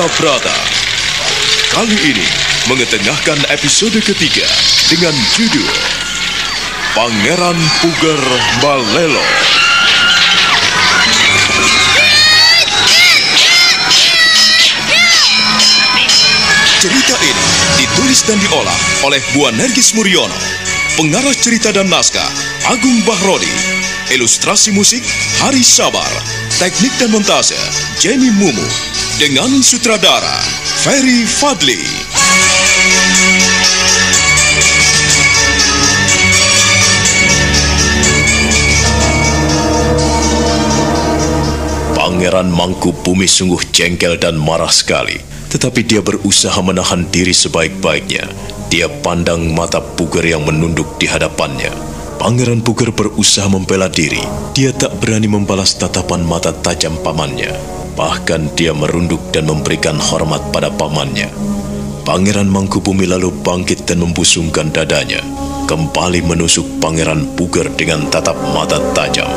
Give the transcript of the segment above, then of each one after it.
Wahyu Astabrata. Kali ini mengetengahkan episode ketiga dengan judul Pangeran Puger Balelo. Cerita ini ditulis dan diolah oleh Bu Nergis Muriono. Pengarah cerita dan naskah Agung Bahrodi. Ilustrasi musik Hari Sabar. Teknik dan montase Jenny Mumu. Dengan sutradara Ferry Fadli. Pangeran Mangku Bumi sungguh jengkel dan marah sekali. Tetapi dia berusaha menahan diri sebaik-baiknya. Dia pandang mata Puger yang menunduk di hadapannya. Pangeran Puger berusaha membela diri. Dia tak berani membalas tatapan mata tajam pamannya. Bahkan dia merunduk dan memberikan hormat pada pamannya. Pangeran Mangkubumi lalu bangkit dan membusungkan dadanya. Kembali menusuk Pangeran Puger dengan tatap mata tajam.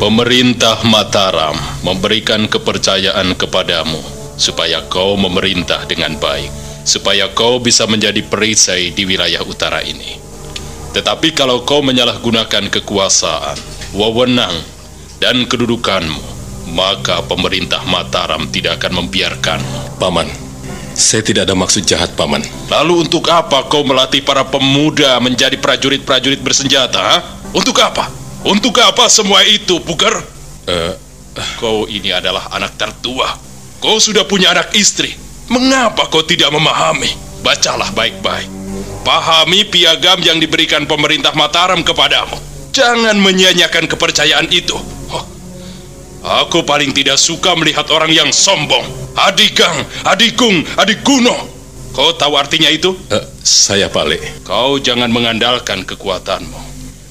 Pemerintah Mataram memberikan kepercayaan kepadamu supaya kau memerintah dengan baik, supaya kau bisa menjadi perisai di wilayah utara ini. Tetapi kalau kau menyalahgunakan kekuasaan, wewenang, dan kedudukanmu, maka pemerintah Mataram tidak akan membiarkanmu. Paman, saya tidak ada maksud jahat, Paman. Lalu untuk apa kau melatih para pemuda menjadi prajurit-prajurit bersenjata? Ha? Untuk apa? Untuk apa semua itu, Puger? Eh, Kau ini adalah anak tertua. Kau sudah punya anak istri. Mengapa kau tidak memahami? Bacalah baik-baik. Pahami piagam yang diberikan pemerintah Mataram kepadamu. Jangan menyia-nyiakan kepercayaan itu. Aku paling tidak suka melihat orang yang sombong. Adigang, adikung, adikuno. Kau tahu artinya itu? eh, saya Pale. Kau jangan mengandalkan kekuatanmu.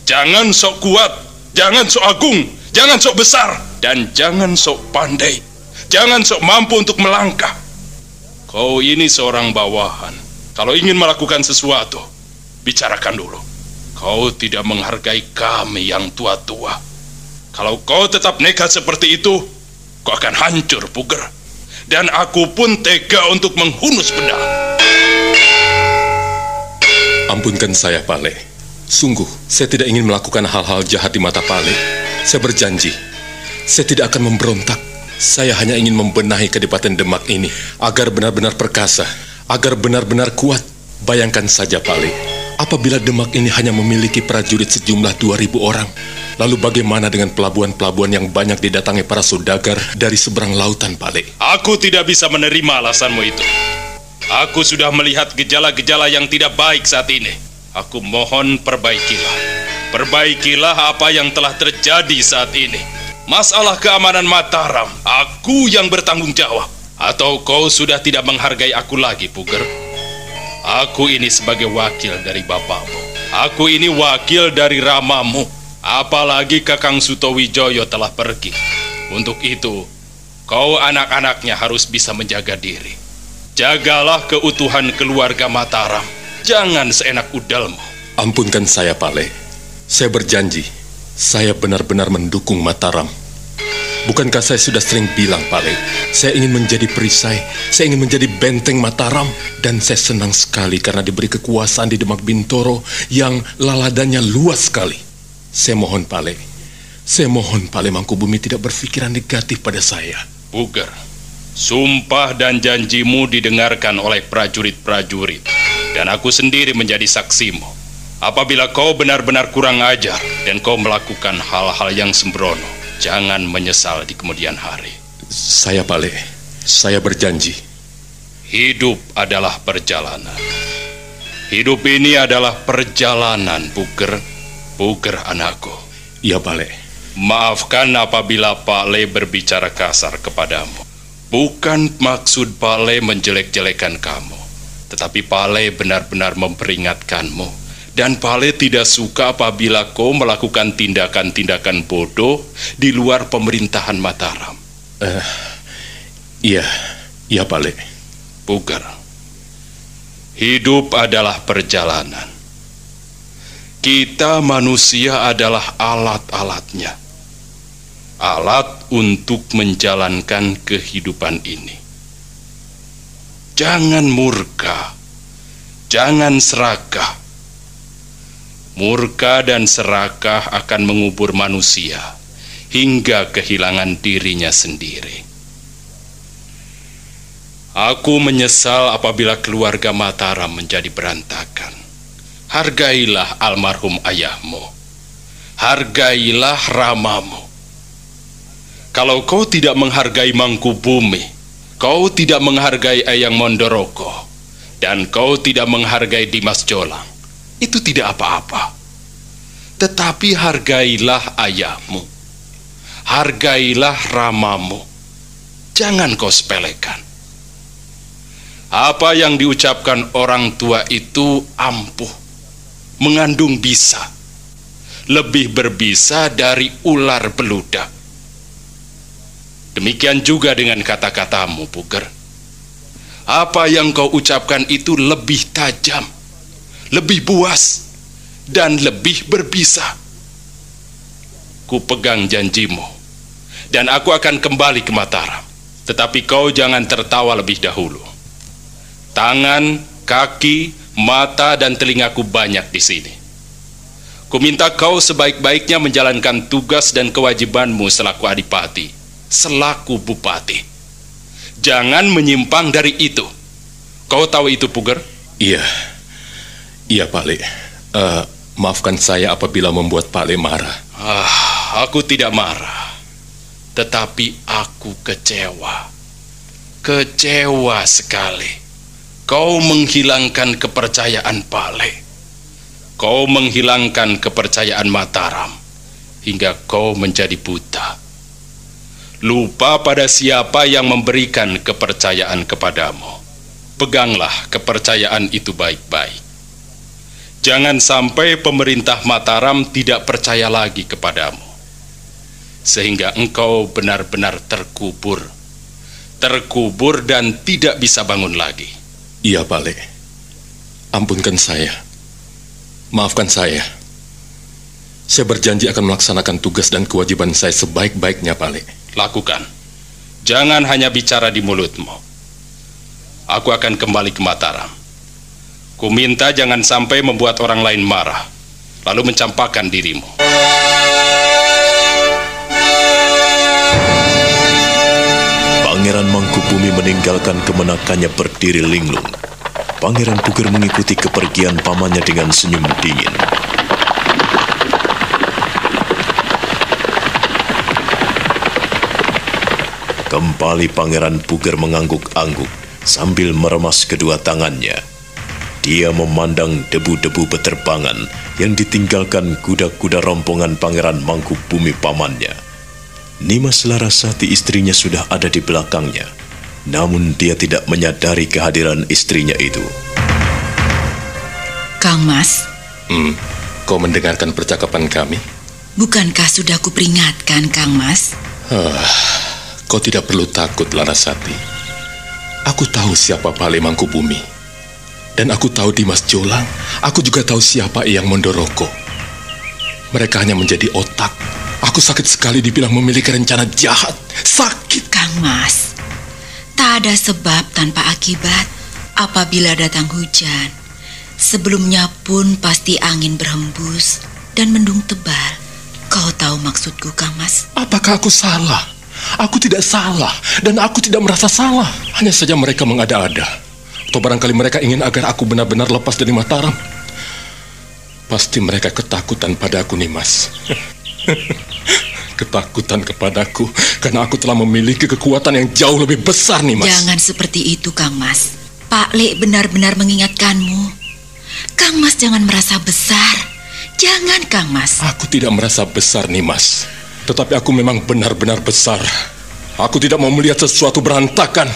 Jangan sok kuat, jangan sok agung, jangan sok besar, dan jangan sok pandai. Jangan sok mampu untuk melangkah. Kau ini seorang bawahan. Kalau ingin melakukan sesuatu, bicarakan dulu. Kau tidak menghargai kami yang tua-tua. Kalau kau tetap nekat seperti itu, kau akan hancur, Puger. Dan aku pun tega untuk menghunus pedang. Ampunkan saya, Pale. Sungguh, saya tidak ingin melakukan hal-hal jahat di mata Pale. Saya berjanji, saya tidak akan memberontak. Saya hanya ingin membenahi Kadipaten Demak ini agar benar-benar perkasa, agar benar-benar kuat. Bayangkan saja, Pale, apabila Demak ini hanya memiliki prajurit sejumlah 2000 orang, lalu bagaimana dengan pelabuhan-pelabuhan yang banyak didatangi para saudagar dari seberang lautan, Pale? Aku tidak bisa menerima alasanmu itu. Aku sudah melihat gejala-gejala yang tidak baik saat ini. Aku mohon perbaikilah. Perbaikilah apa yang telah terjadi saat ini. Masalah keamanan Mataram, aku yang bertanggung jawab. Atau kau sudah tidak menghargai aku lagi, Puger? Aku ini sebagai wakil dari bapakmu. Aku ini wakil dari ramamu. Apalagi Kakang Sutowijoyo telah pergi. Untuk itu, kau anak-anaknya harus bisa menjaga diri. Jagalah keutuhan keluarga Mataram. Jangan seenak udalmu. Ampunkan saya, Pale. Saya berjanji, saya benar-benar mendukung Mataram. Bukankah saya sudah sering bilang, Pale, saya ingin menjadi perisai, saya ingin menjadi benteng Mataram, dan saya senang sekali karena diberi kekuasaan di Demak Bintoro yang laladanya luas sekali. Saya mohon, Pale, saya mohon Pale Mangkubumi tidak berpikiran negatif pada saya. Puger, sumpah dan janjimu didengarkan oleh prajurit-prajurit. Dan aku sendiri menjadi saksimu. Apabila kau benar-benar kurang ajar dan kau melakukan hal-hal yang sembrono, jangan menyesal di kemudian hari. Saya, Pale, saya berjanji. Hidup adalah perjalanan. Hidup ini adalah perjalanan, Puger. Puger anakku. Iya, Pale. Maafkan apabila Pak Le berbicara kasar kepadamu. Bukan maksud Pak Le menjelek-jelekan kamu. Tetapi Pak Le benar-benar memperingatkanmu. Dan Pak Le tidak suka apabila kau melakukan tindakan-tindakan bodoh di luar pemerintahan Mataram. Iya, iya, Pale. Puger. Hidup adalah perjalanan. Kita manusia adalah alat-alatnya. alat untuk menjalankan kehidupan ini. Jangan murka, jangan serakah. Murka dan serakah akan mengubur manusia hingga kehilangan dirinya sendiri. Aku menyesal apabila keluarga Mataram menjadi berantakan. Hargailah almarhum ayahmu. Hargailah ramamu. Kalau kau tidak menghargai Mangku Bumi, kau tidak menghargai Eyang Mondoroko, dan kau tidak menghargai Dimas Jolang, itu tidak apa-apa. Tetapi hargailah ayahmu. Hargailah ramamu. Jangan kau sepelekan. Apa yang diucapkan orang tua itu ampuh, mengandung bisa, lebih berbisa dari ular beludak. Demikian juga dengan kata-katamu, Puger. Apa yang kau ucapkan itu lebih tajam, lebih buas, dan lebih berbisa. Ku pegang janjimu, dan aku akan kembali ke Mataram. Tetapi kau jangan tertawa lebih dahulu. Tangan, kaki, mata, dan telingaku banyak di sini. Ku minta kau sebaik-baiknya menjalankan tugas dan kewajibanmu selaku adipati, selaku bupati. Jangan menyimpang dari itu. Kau tahu itu, Puger? Iya. Iya, Pak Le. Uh, maafkan saya apabila membuat Pak Le marah. Ah, aku tidak marah. Tetapi aku kecewa. Kecewa sekali. Kau menghilangkan kepercayaan Pale. Kau menghilangkan kepercayaan Mataram hingga kau menjadi buta. Lupa pada siapa yang memberikan kepercayaan kepadamu. Peganglah kepercayaan itu baik-baik. Jangan sampai pemerintah Mataram tidak percaya lagi kepadamu, sehingga engkau benar-benar terkubur, terkubur dan tidak bisa bangun lagi. Iya, Pak. Ampunkan saya. Maafkan saya. Saya berjanji akan melaksanakan tugas dan kewajiban saya sebaik-baiknya, Pak. Lakukan. Jangan hanya bicara di mulutmu. Aku akan kembali ke Mataram. Ku minta jangan sampai membuat orang lain marah, lalu mencampakkan dirimu. Pangeran Mangkubumi meninggalkan kemenakannya berdiri linglung. Pangeran Puger mengikuti kepergian pamannya dengan senyum dingin. Kembali Pangeran Puger mengangguk-angguk sambil meremas kedua tangannya. Dia memandang debu-debu beterbangan yang ditinggalkan kuda-kuda rombongan Pangeran Mangku Bumi pamannya. Nimas Larasati istrinya sudah ada di belakangnya, namun dia tidak menyadari kehadiran istrinya itu. Kang Mas, Hmm, kau mendengarkan percakapan kami? bukankah sudah kuperingatkan Kang Mas? Kau tidak perlu takut, Larasati. Aku tahu siapa Pale Mangkubumi. Dan aku tahu Dimas Jolang. Aku juga tahu siapa Eyang Mondoroko. Mereka hanya menjadi otak. Aku sakit sekali dibilang memiliki rencana jahat. Sakit. Kang Mas, tak ada sebab tanpa akibat apabila datang hujan. Sebelumnya pun pasti angin berhembus dan mendung tebal. Kau tahu maksudku, Kang Mas? Apakah aku salah? Aku tidak salah dan aku tidak merasa salah. Hanya saja mereka mengada-ada. Atau barangkali mereka ingin agar aku benar-benar lepas dari Mataram. Pasti mereka ketakutan padaku, Nimas. ketakutan kepadaku karena aku telah memiliki kekuatan yang jauh lebih besar, Nimas. Jangan seperti itu, Kang Mas. Pak Le benar-benar mengingatkanmu. Kang Mas jangan merasa besar. Jangan, Kang Mas. Aku tidak merasa besar, Nimas. Tetapi aku memang benar-benar besar. Aku tidak mau melihat sesuatu berantakan.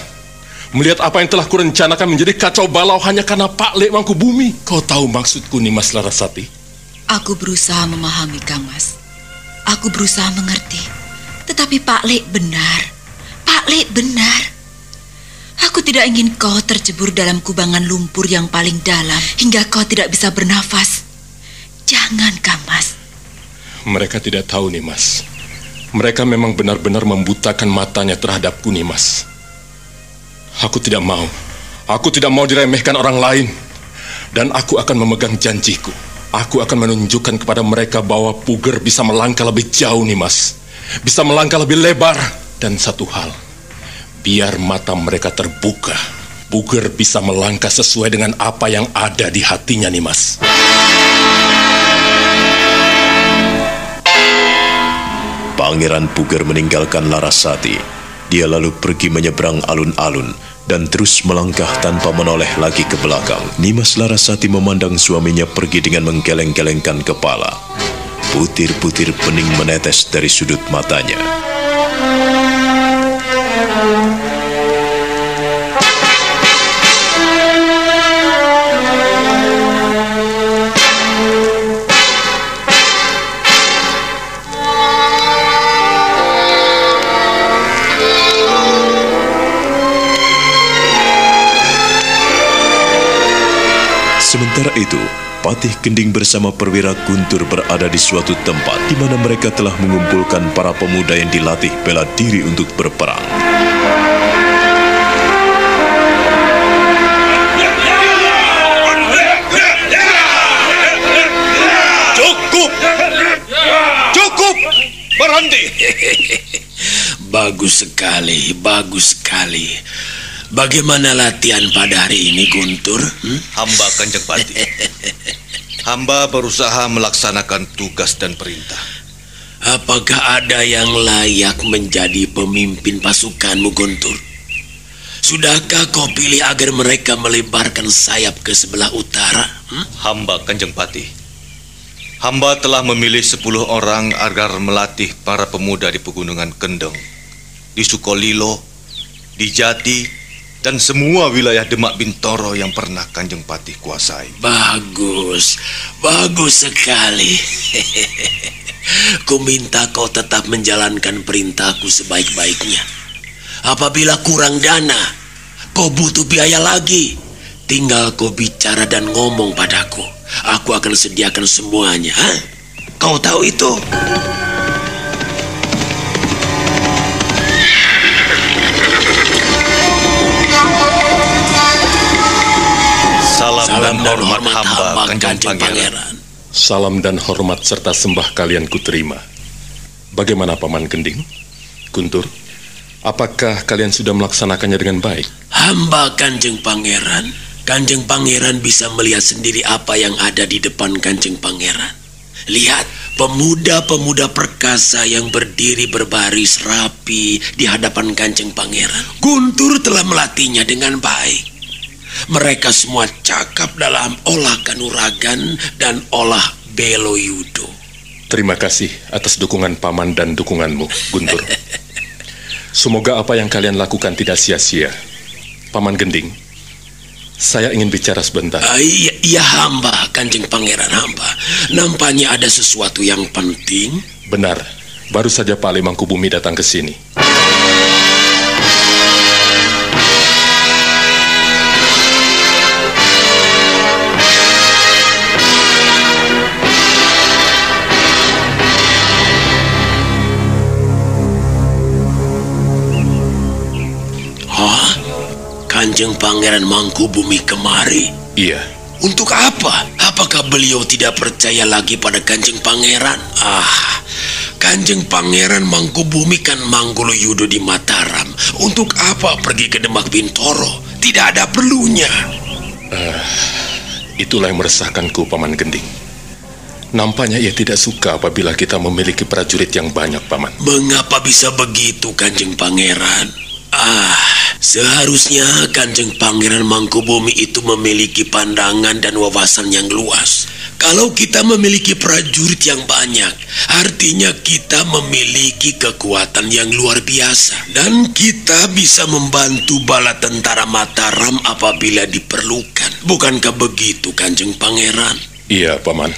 Melihat apa yang telah kurencanakan menjadi kacau balau hanya karena Pak Le Mangku Bumi. Kau tahu maksudku, Nimas Larasati? Aku berusaha memahami, Kang Mas. Aku berusaha mengerti. Tetapi Pak Le benar. Pak Le benar. Aku tidak ingin kau tercebur dalam kubangan lumpur yang paling dalam hingga kau tidak bisa bernafas. Jangan, Kang Mas. Mereka tidak tahu, Nimas. Mereka memang benar-benar membutakan matanya terhadapku, Nimas. Aku tidak mau. Aku tidak mau diremehkan orang lain. Dan aku akan memegang janjiku. Aku akan menunjukkan kepada mereka bahwa Puger bisa melangkah lebih jauh, Nimas. Bisa melangkah lebih lebar. Dan satu hal, biar mata mereka terbuka. Puger bisa melangkah sesuai dengan apa yang ada di hatinya, Nimas. Pangeran Puger meninggalkan Larasati. Dia lalu pergi menyeberang alun-alun dan terus melangkah tanpa menoleh lagi ke belakang. Nimas Larasati memandang suaminya pergi dengan menggeleng-gelengkan kepala. Putir-putir pening menetes dari sudut matanya. Sementara itu, Patih Kending bersama perwira Guntur berada di suatu tempat di mana mereka telah mengumpulkan para pemuda yang dilatih bela diri untuk berperang. Cukup! Cukup! Berhenti! bagus sekali, bagus sekali. Bagaimana latihan pada hari ini, Guntur? Hmm? Hamba Kanjeng Pati. Hamba berusaha melaksanakan tugas dan perintah. Apakah ada yang layak menjadi pemimpin pasukanmu, Guntur? Sudahkah kau pilih agar mereka melebarkan sayap ke sebelah utara? Hmm? Hamba Kanjeng Pati. Hamba telah memilih sepuluh orang agar melatih para pemuda di pegunungan Kendeng, di Sukolilo, di Jati, dan semua wilayah Demak Bintoro yang pernah Kanjeng Patih kuasai. Bagus, bagus sekali. Ku minta kau tetap menjalankan perintahku sebaik-baiknya. Apabila kurang dana, kau butuh biaya lagi. Tinggal kau bicara dan ngomong padaku. Aku akan sediakan semuanya. Hah? Kau tahu itu? Dan hormat hamba Kanjeng Pangeran. Salam dan hormat serta sembah kalian kuterima. Bagaimana Paman Kending? Guntur, apakah kalian sudah melaksanakannya dengan baik? Hamba Kanjeng Pangeran. Kanjeng Pangeran bisa melihat sendiri apa yang ada di depan Kanjeng Pangeran. Lihat, pemuda-pemuda perkasa yang berdiri berbaris rapi di hadapan Kanjeng Pangeran. Guntur telah melatihnya dengan baik. Mereka semua cakap dalam olah kanuragan dan olah belo yudo. Terima kasih atas dukungan Paman dan dukunganmu, Guntur. Semoga apa yang kalian lakukan tidak sia-sia. Paman Gending, saya ingin bicara sebentar. Iya, iya hamba, kanjeng pangeran hamba. Nampaknya ada sesuatu yang penting. Benar, baru saja Pak Lemangkubumi datang ke sini. Kanjeng pangeran Mangkubumi kemari? Iya, Untuk apa? Apakah beliau tidak percaya lagi pada kanjeng pangeran? Ah, kanjeng pangeran Mangkubumi kan Manggolo Yudo di Mataram. Untuk apa pergi ke Demak Bintoro? Tidak ada perlunya. itulah yang meresahkanku, Paman Gending. Nampaknya ia tidak suka apabila kita memiliki prajurit yang banyak, Paman. Mengapa bisa begitu, Kanjeng Pangeran? Ah, seharusnya Kanjeng Pangeran Mangkubumi itu memiliki pandangan dan wawasan yang luas. Kalau kita memiliki prajurit yang banyak, artinya kita memiliki kekuatan yang luar biasa. Dan kita bisa membantu bala tentara Mataram apabila diperlukan. Bukankah begitu, Kanjeng Pangeran? Iya, Paman.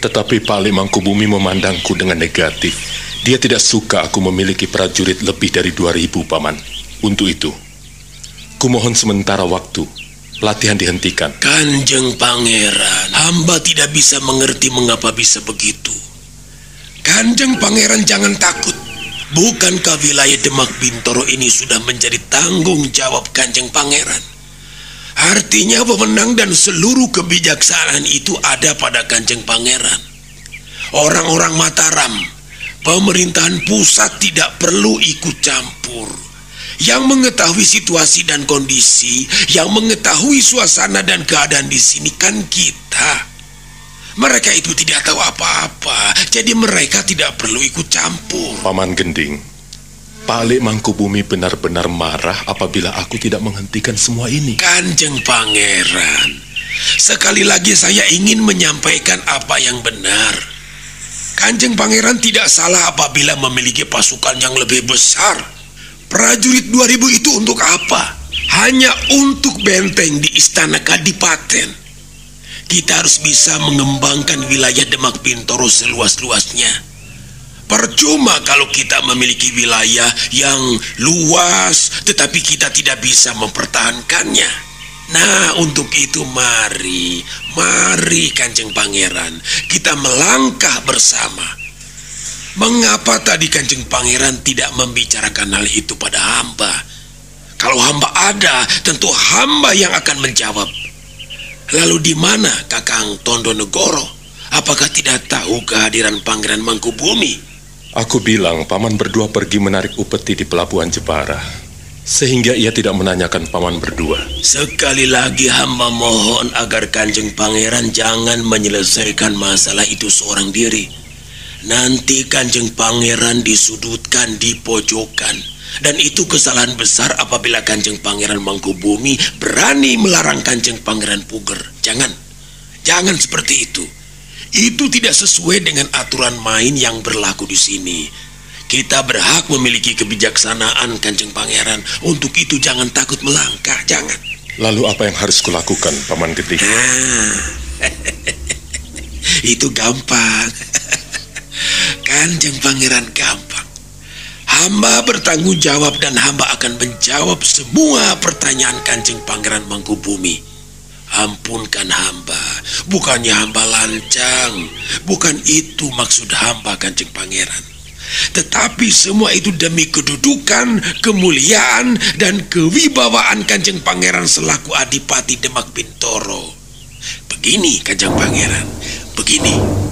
Tetapi Pak Lemangkubumi memandangku dengan negatif. Dia tidak suka aku memiliki prajurit lebih dari 2000, Paman. Untuk itu, kumohon sementara waktu. Latihan dihentikan. Kanjeng Pangeran, hamba tidak bisa mengerti mengapa bisa begitu. Kanjeng Pangeran jangan takut. Bukankah wilayah Demak Bintoro ini sudah menjadi tanggung jawab Kanjeng Pangeran? Artinya pemenang dan seluruh kebijaksanaan itu ada pada Kanjeng Pangeran. Orang-orang Mataram, pemerintahan pusat tidak perlu ikut campur. Yang mengetahui situasi dan kondisi, yang mengetahui suasana dan keadaan di sini kan kita. Mereka itu tidak tahu apa-apa, jadi mereka tidak perlu ikut campur. Paman Gending, Pak Mangkubumi benar-benar marah apabila aku tidak menghentikan semua ini. Kanjeng Pangeran, sekali lagi saya ingin menyampaikan apa yang benar. Kanjeng Pangeran tidak salah apabila memiliki pasukan yang lebih besar. Prajurit 2000 itu untuk apa? Hanya untuk benteng di Istana Kadipaten. Kita harus bisa mengembangkan wilayah Demak Bintoro seluas-luasnya. Percuma kalau kita memiliki wilayah yang luas, tetapi kita tidak bisa mempertahankannya. Nah, untuk itu mari, mari Kanjeng Pangeran, kita melangkah bersama. Mengapa tadi Kanjeng Pangeran tidak membicarakan hal itu pada hamba? Kalau hamba ada, tentu hamba yang akan menjawab. Lalu di mana Kakang Tondo Negoro? Apakah tidak tahu kehadiran Pangeran Mangkubumi? Aku bilang paman berdua pergi menarik upeti di pelabuhan Jepara. Sehingga ia tidak menanyakan paman berdua. Sekali lagi hamba mohon agar Kanjeng Pangeran jangan menyelesaikan masalah itu seorang diri. Nanti Kanjeng Pangeran disudutkan di pojokan dan itu kesalahan besar apabila Kanjeng Pangeran Mangkubumi berani melarang Kanjeng Pangeran Puger. Jangan, jangan seperti itu. Itu tidak sesuai dengan aturan main yang berlaku di sini. Kita berhak memiliki kebijaksanaan Kanjeng Pangeran. Untuk itu jangan takut melangkah, jangan. Lalu apa yang harus kulakukan, Paman Gede? Nah, itu gampang. Kanjeng Pangeran gampang. Hamba bertanggung jawab dan hamba akan menjawab semua pertanyaan Kanjeng Pangeran Mangkubumi. Ampunkan hamba, bukannya hamba lancang, bukan itu maksud hamba Kanjeng Pangeran. Tetapi semua itu demi kedudukan, kemuliaan, dan kewibawaan Kanjeng Pangeran selaku Adipati Demak Bintoro. Begini Kanjeng Pangeran, begini.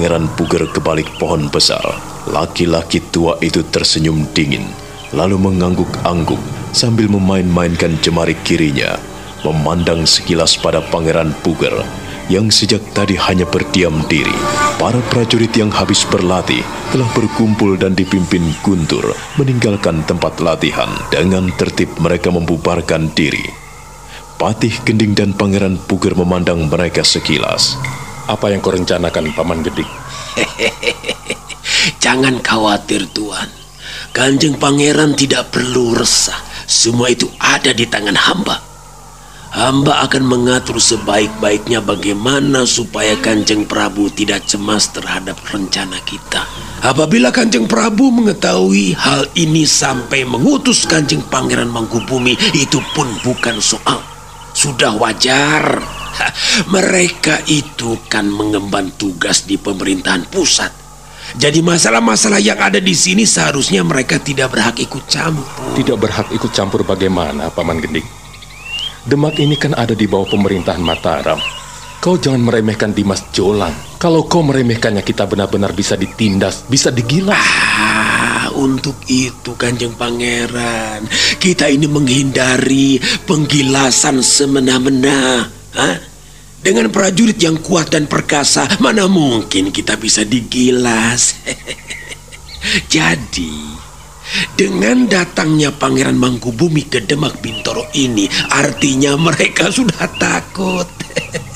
Pangeran Puger ke balik pohon besar. Laki-laki tua itu tersenyum dingin, lalu mengangguk-angguk sambil memain-mainkan jemari kirinya, memandang sekilas pada Pangeran Puger yang sejak tadi hanya berdiam diri. Para prajurit yang habis berlatih telah berkumpul dan dipimpin Guntur meninggalkan tempat latihan dengan tertib mereka membubarkan diri. Patih Gending dan Pangeran Puger memandang mereka sekilas. Apa yang kau rencanakan, Paman Gedik? Jangan khawatir, Tuan. Kanjeng Pangeran tidak perlu resah. Semua itu ada di tangan hamba. Hamba akan mengatur sebaik-baiknya bagaimana supaya Kanjeng Prabu tidak cemas terhadap rencana kita. Apabila Kanjeng Prabu mengetahui hal ini sampai mengutus Kanjeng Pangeran Mangkubumi, itu pun bukan soal. Sudah wajar mereka itu kan mengemban tugas di pemerintahan pusat. Jadi masalah-masalah yang ada di sini seharusnya mereka tidak berhak ikut campur. Tidak berhak ikut campur bagaimana, Paman Gending? Demak ini kan ada di bawah pemerintahan Mataram. Kau jangan meremehkan Dimas Jolang. Kalau kau meremehkannya kita benar-benar bisa ditindas, bisa digilas. Ah, untuk itu Kanjeng Pangeran, kita ini menghindari penggilasan semena-mena. Hah? Dengan prajurit yang kuat dan perkasa, mana mungkin kita bisa digilas? Jadi, dengan datangnya Pangeran Mangkubumi ke Demak Bintoro ini, artinya mereka sudah takut.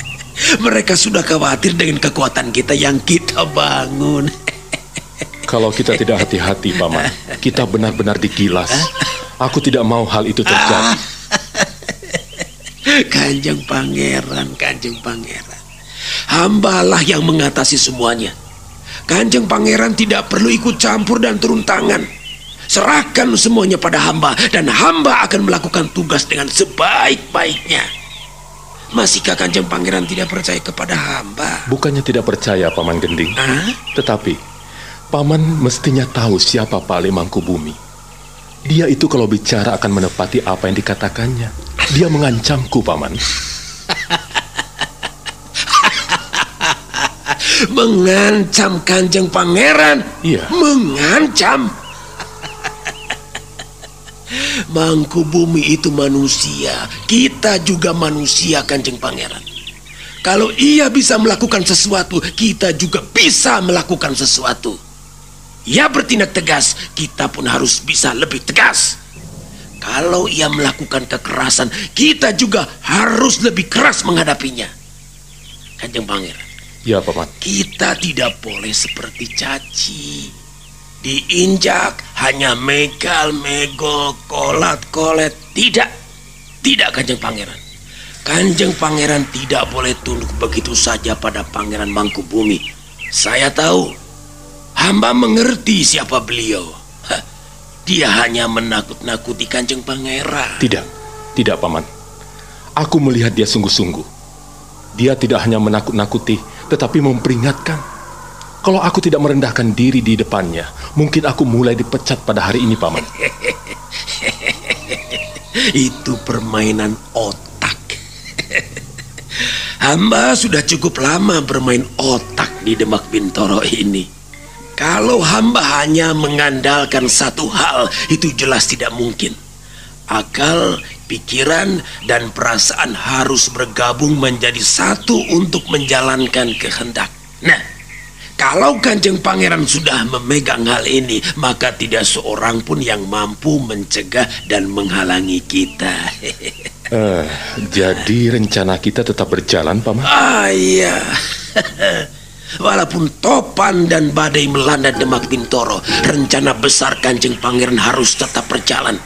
mereka sudah khawatir dengan kekuatan kita yang kita bangun. Kalau kita tidak hati-hati, Paman, kita benar-benar digilas. Aku tidak mau hal itu terjadi. Kanjeng Pangeran, Kanjeng Pangeran. Hambalah yang mengatasi semuanya. Kanjeng Pangeran tidak perlu ikut campur dan turun tangan. Serahkan semuanya pada hamba dan hamba akan melakukan tugas dengan sebaik-baiknya. Masihkah Kanjeng Pangeran tidak percaya kepada hamba? Bukannya tidak percaya, Paman Gending. Hah? Tetapi, Paman mestinya tahu siapa Pale Mangkubumi. Dia itu kalau bicara akan menepati apa yang dikatakannya. Dia mengancamku, Paman. Mengancam Kanjeng Pangeran? Iya. Mengancam? Mangku bumi itu manusia, kita juga manusia Kanjeng Pangeran. Kalau ia bisa melakukan sesuatu, kita juga bisa melakukan sesuatu. Ia bertindak tegas, kita pun harus bisa lebih tegas. Kalau ia melakukan kekerasan, kita juga harus lebih keras menghadapinya. Kanjeng Pangeran. Ya, Paman. Kita tidak boleh seperti caci. Diinjak hanya megal, megol, kolat, kolet. Tidak. Tidak Kanjeng Pangeran. Kanjeng Pangeran tidak boleh tunduk begitu saja pada Pangeran Mangkubumi. Saya tahu. Hamba mengerti siapa beliau. Dia hanya menakut-nakuti Kanjeng Pangeran. Tidak, tidak, Paman. Aku melihat dia sungguh-sungguh. Dia tidak hanya menakut-nakuti, tetapi memperingatkan. Kalau aku tidak merendahkan diri di depannya, mungkin aku mulai dipecat pada hari ini, Paman. Itu permainan otak. Hamba sudah cukup lama bermain otak di Demak Bintoro ini. Kalau hamba hanya mengandalkan satu hal, itu jelas tidak mungkin. Akal, pikiran, dan perasaan harus bergabung menjadi satu untuk menjalankan kehendak. Nah, kalau Kanjeng Pangeran sudah memegang hal ini, maka tidak seorang pun yang mampu mencegah dan menghalangi kita. Eh, jadi rencana kita tetap berjalan, Paman? ah iya. Walaupun topan dan badai melanda Demak Bintoro, rencana besar Kanjeng Pangeran harus tetap berjalan.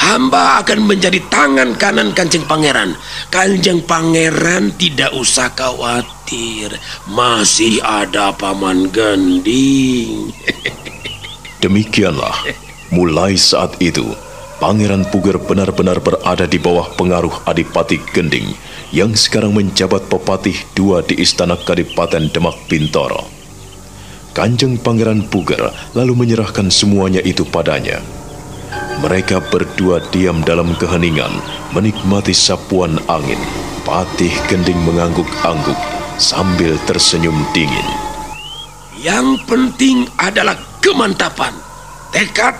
Hamba akan menjadi tangan kanan Kanjeng Pangeran. Kanjeng Pangeran tidak usah khawatir. Masih ada Paman Gending. Demikianlah, mulai saat itu, Pangeran Puger benar-benar berada di bawah pengaruh Adipati Gending yang sekarang menjabat pepatih dua di Istana Kadipaten Demak Bintoro. Kanjeng Pangeran Puger lalu menyerahkan semuanya itu padanya. Mereka berdua diam dalam keheningan, menikmati sapuan angin. Patih Gending mengangguk-angguk sambil tersenyum dingin. Yang penting adalah kemantapan, tekad,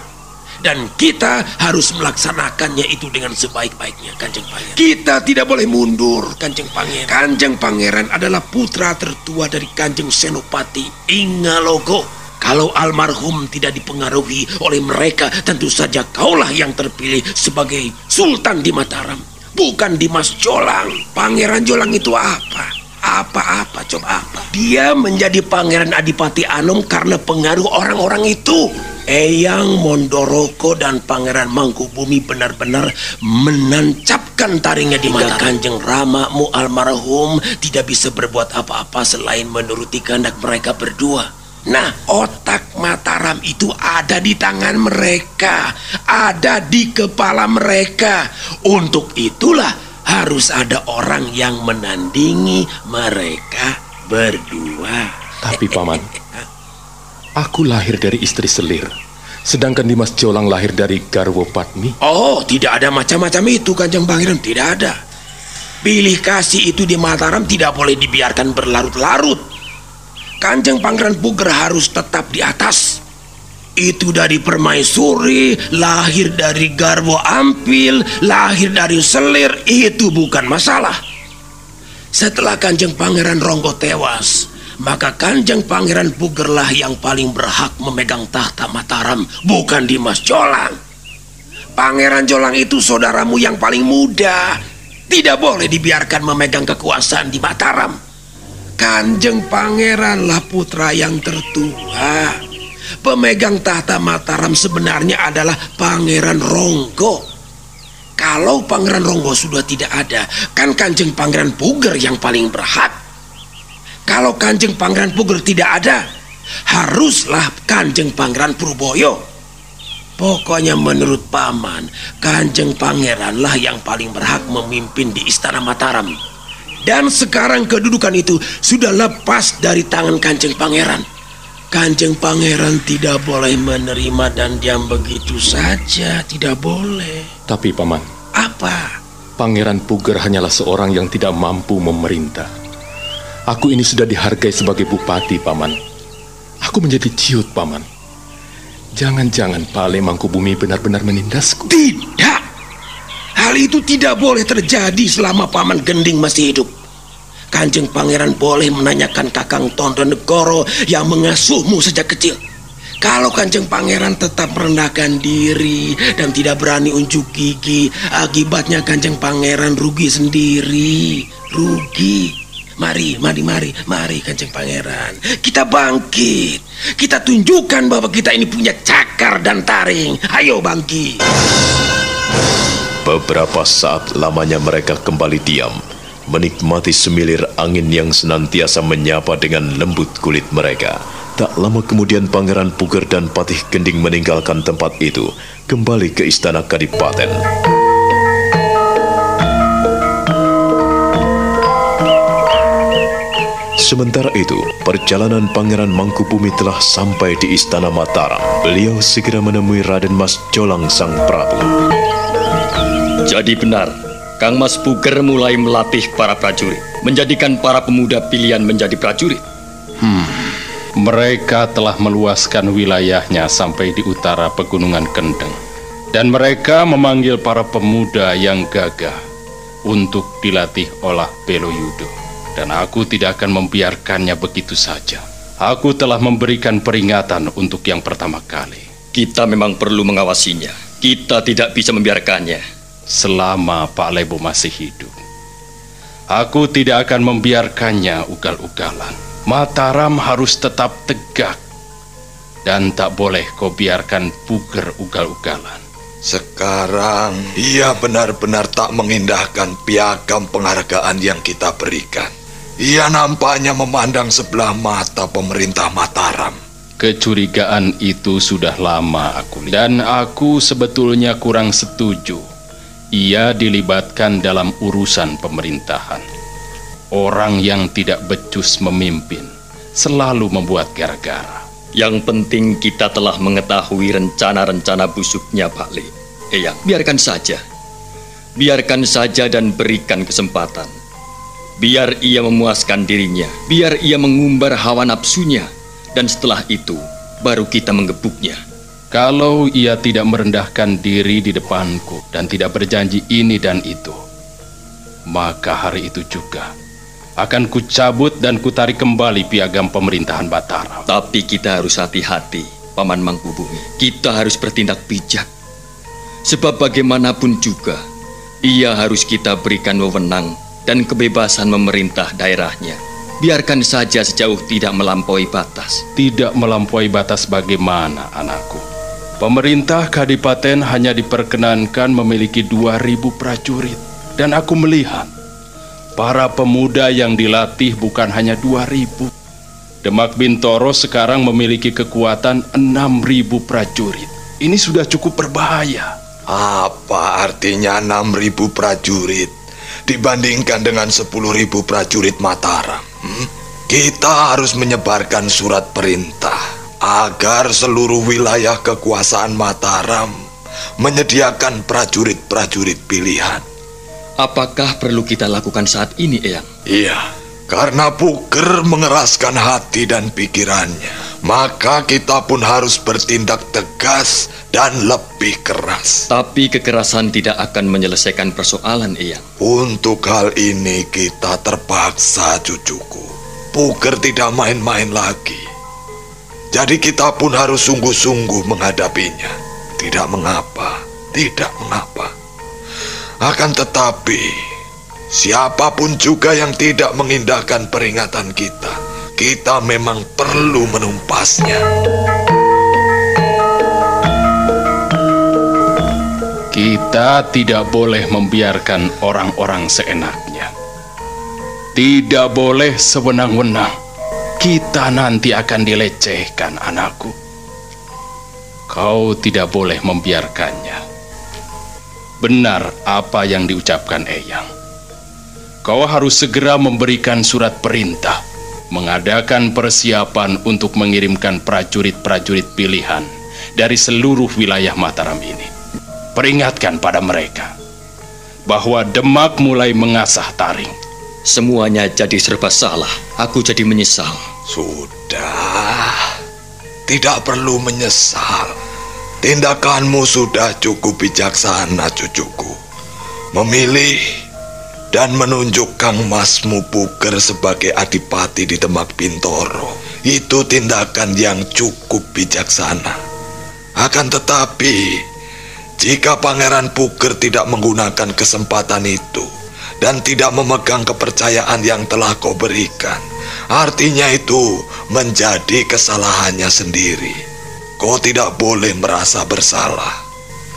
dan kita harus melaksanakannya itu dengan sebaik-baiknya, Kanjeng Pangeran. Kita tidak boleh mundur, Kanjeng Pangeran. Kanjeng Pangeran adalah putra tertua dari Kanjeng Senopati Ingalogo. Kalau almarhum tidak dipengaruhi oleh mereka, tentu saja kaulah yang terpilih sebagai Sultan di Mataram. Bukan Dimas Jolang. Pangeran Jolang itu apa? Apa-apa, coba apa? Dia menjadi Pangeran Adipati Anom karena pengaruh orang-orang itu. Eyang Mondoroko dan Pangeran Mangkubumi benar-benar menancapkan taringnya di mata Kanjeng Rama mu almarhum tidak bisa berbuat apa-apa selain menuruti kehendak mereka berdua. Nah, otak Mataram itu ada di tangan mereka, ada di kepala mereka. Untuk itulah harus ada orang yang menandingi mereka berdua. Tapi, Paman, aku lahir dari istri selir. Sedangkan Dimas Jolang lahir dari Garwo Patmi. Oh, tidak ada macam-macam itu, Kanjeng Pangeran. Tidak ada. Pilih kasih itu di Mataram tidak boleh dibiarkan berlarut-larut. Kanjeng Pangeran Puger harus tetap di atas. Itu dari permaisuri, lahir dari Garwo Ampil, lahir dari Selir, itu bukan masalah. Setelah Kanjeng Pangeran Ronggo tewas, maka Kanjeng Pangeran Pugerlah yang paling berhak memegang tahta Mataram, bukan Dimas Jolang. Pangeran Jolang itu saudaramu yang paling muda. Tidak boleh dibiarkan memegang kekuasaan di Mataram. Kanjeng Pangeranlah putra yang tertua. Pemegang tahta Mataram sebenarnya adalah Pangeran Ronggo. Kalau Pangeran Ronggo sudah tidak ada, kan Kanjeng Pangeran Puger yang paling berhak. Kalau Kanjeng Pangeran Puger tidak ada, haruslah Kanjeng Pangeran Purboyo. Pokoknya menurut Paman, Kanjeng Pangeran lah yang paling berhak memimpin di Istana Mataram. Dan sekarang kedudukan itu sudah lepas dari tangan Kanjeng Pangeran. Kanjeng Pangeran tidak boleh menerima dan diam begitu saja, tidak boleh. Tapi Paman, Apa? Pangeran Puger hanyalah seorang yang tidak mampu memerintah. Aku ini sudah dihargai sebagai bupati, Paman. Aku menjadi ciut, Paman. Jangan-jangan Pale Mangkubumi benar-benar menindasku. Tidak. Hal itu tidak boleh terjadi selama Paman Gending masih hidup. Kanjeng Pangeran boleh menanyakan Kakang Tondo Negoro yang mengasuhmu sejak kecil. Kalau Kanjeng Pangeran tetap merendahkan diri dan tidak berani unjuk gigi, akibatnya Kanjeng Pangeran rugi sendiri. Rugi. Mari, mari, mari, mari Kanjeng Pangeran. Kita bangkit. Kita tunjukkan bahwa kita ini punya cakar dan taring. Ayo bangkit. Beberapa saat lamanya mereka kembali diam, menikmati semilir angin yang senantiasa menyapa dengan lembut kulit mereka. Tak lama kemudian Pangeran Puger dan Patih Gending meninggalkan tempat itu, kembali ke istana Kadipaten. Sementara itu, perjalanan Pangeran Mangkubumi telah sampai di Istana Mataram. Beliau segera menemui Raden Mas Jolang Sang Prabu. Jadi benar, Kang Mas Puger mulai melatih para prajurit, menjadikan para pemuda pilihan menjadi prajurit. Mereka telah meluaskan wilayahnya sampai di utara pegunungan Kendeng. Dan mereka memanggil para pemuda yang gagah untuk dilatih olah Beloyudo. Dan aku tidak akan membiarkannya begitu saja. Aku telah memberikan peringatan untuk yang pertama kali. Kita memang perlu mengawasinya. Kita tidak bisa membiarkannya. Selama Pak Lebo masih hidup. Aku tidak akan membiarkannya ugal-ugalan. Mataram harus tetap tegak. Dan tak boleh kau biarkan puger ugal-ugalan. Sekarang ia benar-benar tak mengindahkan piagam penghargaan yang kita berikan. Ia nampaknya memandang sebelah mata pemerintah Mataram. Kecurigaan itu sudah lama aku lihat. Dan aku sebetulnya kurang setuju. Ia dilibatkan dalam urusan pemerintahan. Orang yang tidak becus memimpin selalu membuat gara-gara. Yang penting kita telah mengetahui rencana-rencana busuknya Pak Le. Eyang, biarkan saja. Biarkan saja dan berikan kesempatan. Biar ia memuaskan dirinya, biar ia mengumbar hawa nafsunya, dan setelah itu baru kita menggebuknya. Kalau ia tidak merendahkan diri di depanku dan tidak berjanji ini dan itu, maka hari itu juga akan kucabut dan kutarik kembali piagam pemerintahan Batara. Tapi kita harus hati-hati, Paman Mangkubumi. Kita harus bertindak bijak. Sebab bagaimanapun juga, ia harus kita berikan wewenang dan kebebasan memerintah daerahnya. Biarkan saja sejauh tidak melampaui batas. Tidak melampaui batas bagaimana, anakku? Pemerintah Kadipaten hanya diperkenankan memiliki 2000 prajurit. Dan aku melihat para pemuda yang dilatih bukan hanya 2000. Demak Bintoro sekarang memiliki kekuatan 6000 prajurit. Ini sudah cukup berbahaya. Apa artinya 6.000 prajurit dibandingkan dengan 10.000 prajurit Mataram? hmm? Kita harus menyebarkan surat perintah agar seluruh wilayah kekuasaan Mataram menyediakan prajurit-prajurit pilihan. Apakah perlu kita lakukan saat ini, Eyang? Iya, karena Puger mengeraskan hati dan pikirannya, maka kita pun harus bertindak tegas dan lebih keras. Tapi kekerasan tidak akan menyelesaikan persoalan, Eyang. Untuk hal ini kita terpaksa, cucuku. Puger tidak main-main lagi. Jadi kita pun harus sungguh-sungguh menghadapinya. Tidak mengapa, tidak mengapa. Akan tetapi, siapa pun juga yang tidak mengindahkan peringatan kita, kita memang perlu menumpasnya. Kita tidak boleh membiarkan orang-orang seenaknya. Tidak boleh sewenang-wenang. Kita nanti akan dilecehkan, anakku. Kau tidak boleh membiarkannya. Benar apa yang diucapkan Eyang. Kau harus segera memberikan surat perintah, mengadakan persiapan untuk mengirimkan prajurit-prajurit pilihan dari seluruh wilayah Mataram ini. Peringatkan pada mereka bahwa Demak mulai mengasah taring. Semuanya jadi serba salah. Aku jadi menyesal. Sudah. Tidak perlu menyesal. Tindakanmu sudah cukup bijaksana, cucuku. Memilih dan menunjuk Kang Masmu Puker sebagai adipati di Demak Bintoro. Itu tindakan yang cukup bijaksana. Akan tetapi, jika Pangeran Puker tidak menggunakan kesempatan itu dan tidak memegang kepercayaan yang telah kau berikan, artinya itu menjadi kesalahannya sendiri. Kau tidak boleh merasa bersalah.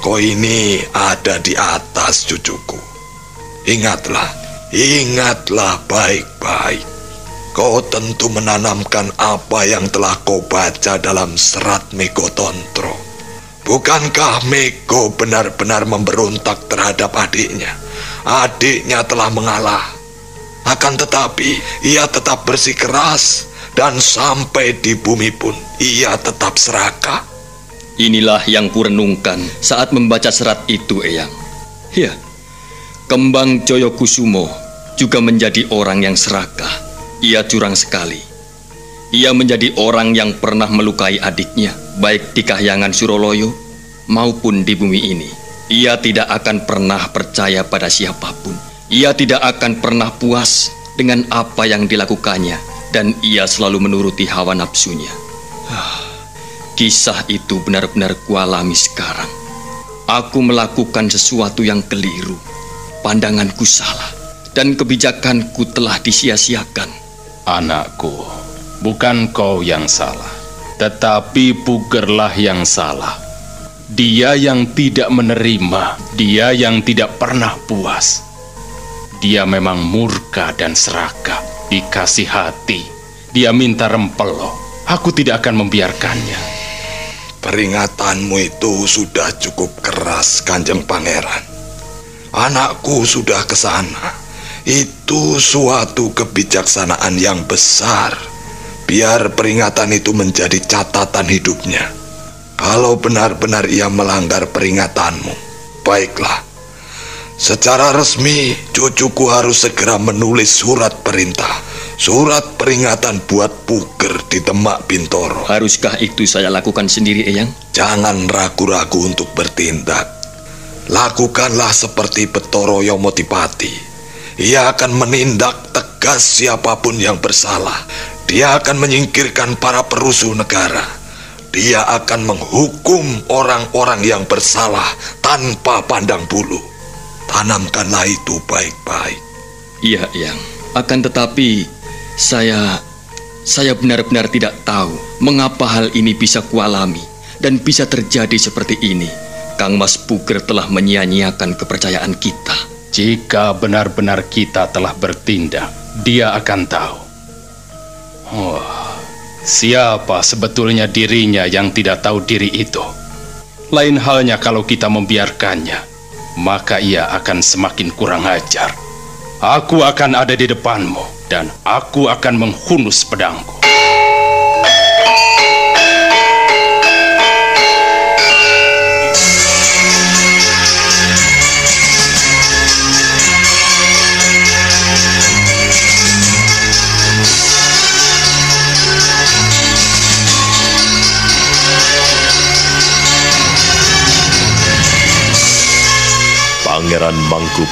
Kau ini ada di atas cucuku. Ingatlah, ingatlah baik-baik. Kau tentu menanamkan apa yang telah kau baca dalam serat Megotontro. Bukankah Mego benar-benar memberontak terhadap adiknya? Adiknya telah mengalah. Akan tetapi, ia tetap bersikeras dan sampai di bumi pun ia tetap serakah. Inilah yang kurenungkan saat membaca serat itu, Eyang. Ya, Kembang Joyokusumo juga menjadi orang yang serakah. Ia curang sekali. Ia menjadi orang yang pernah melukai adiknya, baik di Kahyangan Suroloyo maupun di bumi ini. Ia tidak akan pernah percaya pada siapa pun. Ia tidak akan pernah puas dengan apa yang dilakukannya, dan ia selalu menuruti hawa nafsunya. Ah, kisah itu benar-benar kualami sekarang. Aku melakukan sesuatu yang keliru pandanganku salah dan kebijakanku telah disia-siakan. Anakku, bukan kau yang salah, tetapi Pugerlah yang salah. Dia yang tidak menerima, dia yang tidak pernah puas. Dia memang murka dan serakah, dikasih hati. Dia minta rempelo. Aku tidak akan membiarkannya. Peringatanmu itu sudah cukup keras, Kanjeng Pangeran. Anakku sudah ke sana. Itu suatu kebijaksanaan yang besar. Biar peringatan itu menjadi catatan hidupnya. Kalau benar-benar ia melanggar peringatanmu, baiklah. Secara resmi, cucuku harus segera menulis surat perintah. Surat peringatan buat Puger di Demak Bintoro. Haruskah itu saya lakukan sendiri, Eyang? Jangan ragu-ragu untuk bertindak. Lakukanlah seperti Betoro Yomotipati. Ia akan menindak tegas siapa pun yang bersalah. Dia akan menyingkirkan para perusuh negara. Dia akan menghukum orang-orang yang bersalah tanpa pandang bulu. Tanamkanlah itu baik-baik. Iya, Yang. Akan tetapi, saya saya benar-benar tidak tahu mengapa hal ini bisa kualami dan bisa terjadi seperti ini. Kang Mas Puger telah menyia-nyiakan kepercayaan kita. Jika benar-benar kita telah bertindak, dia akan tahu. Oh, siapa sebetulnya dirinya yang tidak tahu diri itu? Lain halnya kalau kita membiarkannya, maka ia akan semakin kurang ajar. Aku akan ada di depanmu dan aku akan menghunus pedangku.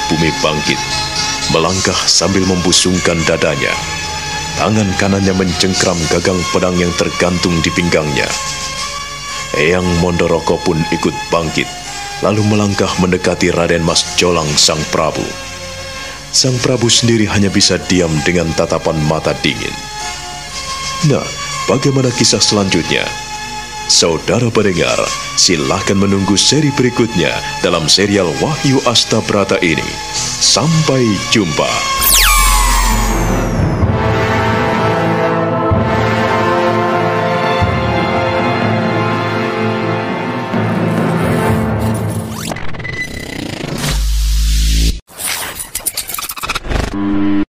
Bumi bangkit, melangkah sambil membusungkan dadanya. Tangan kanannya mencengkram gagang pedang yang tergantung di pinggangnya. Eyang Mondoroko pun ikut bangkit, lalu melangkah mendekati Raden Mas Jolang Sang Prabu. Sang Prabu sendiri hanya bisa diam dengan tatapan mata dingin. Nah, bagaimana kisah selanjutnya? Saudara pendengar, silahkan menunggu seri berikutnya dalam serial Wahyu Astabrata ini. Sampai jumpa.